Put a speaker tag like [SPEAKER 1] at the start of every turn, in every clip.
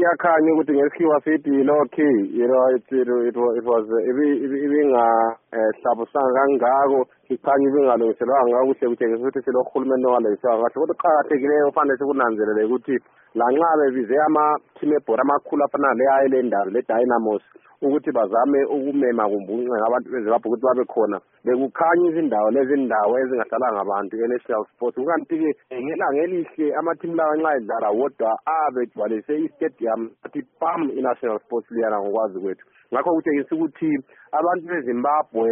[SPEAKER 1] iyakhanya ukuthi ngesikhiwa sithi lokhi you know it, it, it, was- it was ibingahlabusanga kangako ikhanya ibingalungiselwanga kakuhle kutshengisa ukuthi silohulumeni ongalungiswanga kahle kodwa kuqakathekileyo kufanele sikunanzelele ukuthi lanxa bebize ama-team ebhora amakhulu afana le-aye lendawo le-dynamos ukuthi bazame ukumema kumbuncenga abantu bezimbabwe ukuthi babe khona. Bekukhanya izindawo lezi ndawo ezingahlalanga abantu e-national sports. Kukanti-ke ngelanga elihle amathimu lawa nxa edlala wodwa abegcwalise istadium athi pam i-national sports liyana ngokwazi kwethu. Ngakho kutshengisa ukuthi abantu bezimbabwe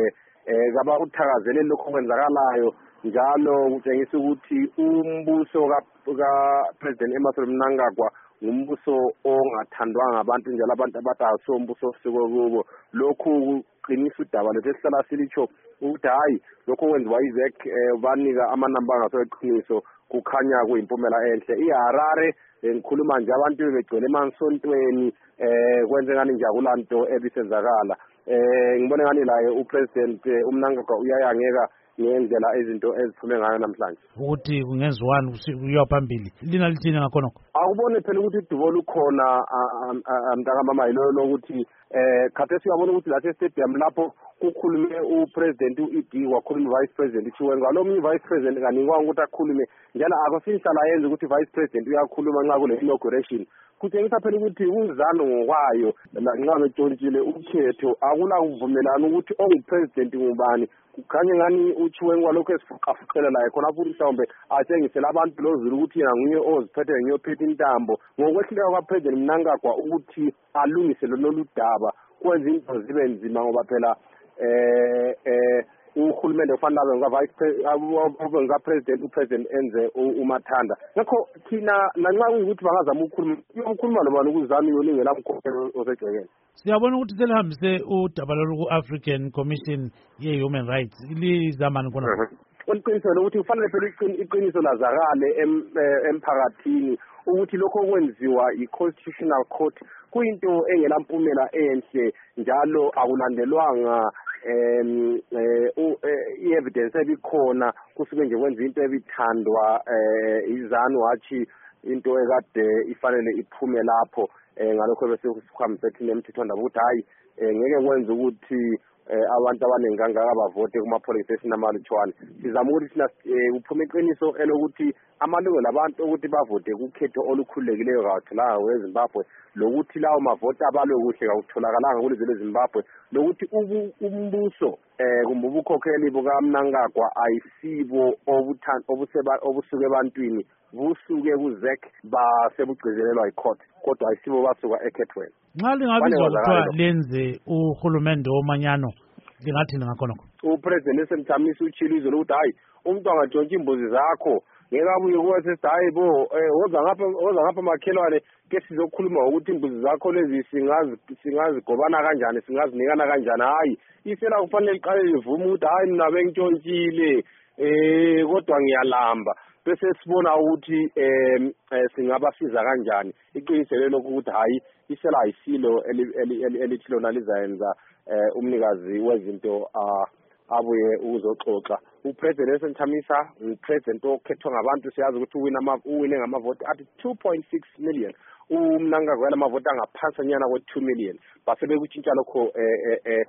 [SPEAKER 1] um kabakuthakazeleli lokhu okwenzakalayo njalo kutshengisa ukuthi umbuso ka- kapresident emerson mnangagwa ngumbuso ongathandwanga abantu njalo abantu abathi asiwo umbuso osuke kubo. Lokhu kuqinisa udaba lethu esihlala silitsho ukuthi hhayi lokhu okwenziwa izek um banika amanamba angaso eqiniso kukhanya kuyimpumela enhle. Iharare um ngikhuluma nje abantu bebegcwele emasontweni um kwenze ngani njakulaa nto ebisenzakala. Um ngibone ngani laye upresident eh, umnangagwa uyayangeka ngendlela izinto eziphume ngayo namhlanje.
[SPEAKER 2] Ukuthi kungenziwani kusi- kuyiwa phambili? Lina lithini ngakhonokho?
[SPEAKER 1] Akubone phela ukuthi udubo lukhona a- a- a- mntakamama yilolo lokuthi eh khathesi uyabona ukuthi la stadium lapho kukhulume upresident u-ed kwakhuluma i-vice president chiwenga lo munye i-vice president kanikwanga ukuthi akhulume. Njalo akusihlala yenza ukuthi i-vice president uyakhuluma nxa kule inauguration kutshengisa phela ukuthi uzano ngokwayo nxa betshontshile ukhetho akula kuvumelana ukuthi ongupresident ngubani? Kukhanye ngani uchiwenga lokhu esifuqafuqela laye khonapho ukuthi mhlawumbe atshengisele abantu lozulu ukuthi yena nguye oziphethe ngiyophethe intambo. Ngokwehluleka kwapresident mnangagwa ukuthi alungise lolu daba. Kwenza into zibe nzima ngoba phela eh eh uhulumende kufanele abe ngika-vice pre- abe ngika-president upresident enze u- umathanda. Ngakho thina nanxa kuyukuthi bangazama ukukhuluma iyokhuluma lobani ukuzami yolingela mkhokhelo osegcekeni
[SPEAKER 2] siyabona ukuthi selihambise udaba lolu ku-african commission ye-human rights. Lizamani khonapho
[SPEAKER 1] uliqiniselo lokuthi kufanele phela iqin- iqiniso lazakale em- eh, emphakathini ukuthi lokho okwenziwa i-constitutional court kuyinto engelampumela enhle njalo akulandelwanga um i-evidence ebikhona kusuke nje kwenza into ebithandwa eh izanu hatshi into ekade ifanele iphume lapho eh ngalokho bese sihambise thina emthethwandaba ukuthi hhayi um ngeke kwenze ukuthi abantu abaningi kangaka bavote kuma-polling station amalutshwane sizama ukuthi thina um kuphume iqiniso elokuthi amalungelo abantu ukuthi bavote kukhetho olukhululekileyo kawatholanga kwezimbabwe lokuthi lawo mavoti abalwe kuhle kawutholakalanga kulizwe lezimbabwe. Lokuthi ubu- umbuso um kumbe ubukhokheli bukamnangagwa ayisibo obuthan- obuseba- obusuke ebantwini busuke kuzek basebugcizelelwa yicourt kodwa ayisibo basuka ekhethweni.
[SPEAKER 2] Nxa lingabizwa
[SPEAKER 1] Kwale
[SPEAKER 2] kuthiwa
[SPEAKER 1] wazakala
[SPEAKER 2] lenze uhulumende womanyano lingathini ngakhonokho
[SPEAKER 1] upresident esemthamisa utshilo izolo ukuthi hhayi umuntu angatshontsha imbuzi zakho. Ngeke abuye kuwe sesithi hhayi bo um woza ngapha makhelwane ke sizokhuluma ngokuthi imbuzi zakho lezi singazi- singazigobana kanjani singazinikana kanjani? Hhayi isela kufanele liqale livume ukuthi hhayi mina bentshontshile um kodwa ngiyalamba. Bese sibona ukuthi um singabasiza kanjani? Iqiniso lelokhu ukuthi hhayi isela eli- elithi lona lizayenza um umnikazi wezinto abuye ukuzoxoxa. Upresident esenthamisa ngupresident okhethwa ngabantu siyazi ukuthi uwine ama- uwine ngamavoti athi two point six million. Umnangagwela amavoti angaphasanyana kwe-two million. Base bekutshintsha lokho um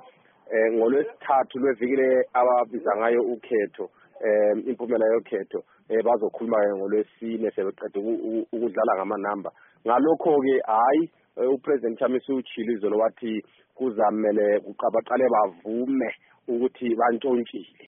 [SPEAKER 1] um ngolwesithathu lweviki ababiza ngayo ukhetho um impumela yokhetho um bazokhuluma-ke ngolwesine sebeqeda uku- uku- ukudlala ngamanamba. Ngalokho-ke hhayi eh, upresident chamisa utshilo izolo wathi kuzamele baqale bavume ukuthi bantshontshile.